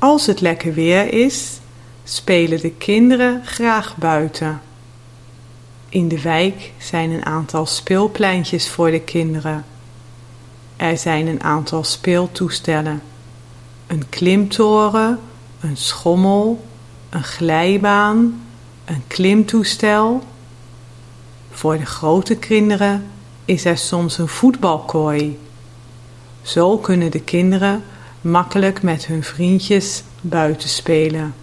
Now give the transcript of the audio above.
Als het lekker weer is, spelen de kinderen graag buiten. In de wijk zijn een aantal speelpleintjes voor de kinderen. Er zijn een aantal speeltoestellen: een klimtoren, een schommel, een glijbaan, een klimtoestel. Voor de grote kinderen is er soms een voetbalkooi. Zo kunnen de kinderen makkelijk met hun vriendjes buiten spelen.